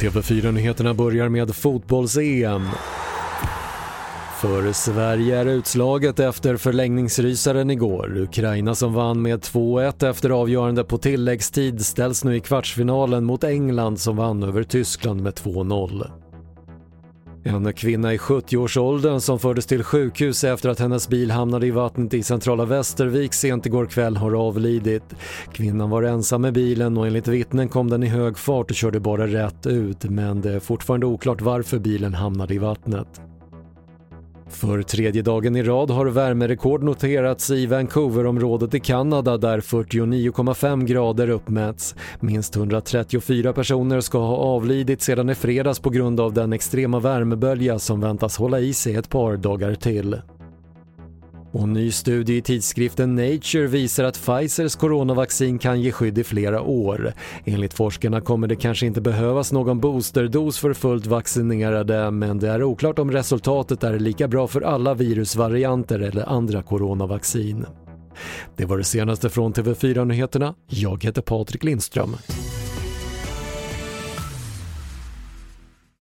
TV4-nyheterna börjar med fotbolls-EM. För Sverige är utslaget efter förlängningsrysaren igår. Ukraina som vann med 2-1 efter avgörande på tilläggstid ställs nu i kvartsfinalen mot England som vann över Tyskland med 2-0. En kvinna i 70-årsåldern som fördes till sjukhus efter att hennes bil hamnade i vattnet i centrala Västervik sent igår kväll har avlidit. Kvinnan var ensam med bilen och enligt vittnen kom den i hög fart och körde bara rätt ut men det är fortfarande oklart varför bilen hamnade i vattnet. För tredje dagen i rad har värmerekord noterats i Vancouverområdet i Kanada där 49,5 grader uppmätts. Minst 134 personer ska ha avlidit sedan i fredags på grund av den extrema värmebölja som väntas hålla i sig ett par dagar till. Och en ny studie i tidskriften Nature visar att Pfizers coronavaccin kan ge skydd i flera år. Enligt forskarna kommer det kanske inte behövas någon boosterdos för fullt vaccinerade men det är oklart om resultatet är lika bra för alla virusvarianter eller andra coronavaccin. Det var det senaste från TV4 Nyheterna. Jag heter Patrik Lindström.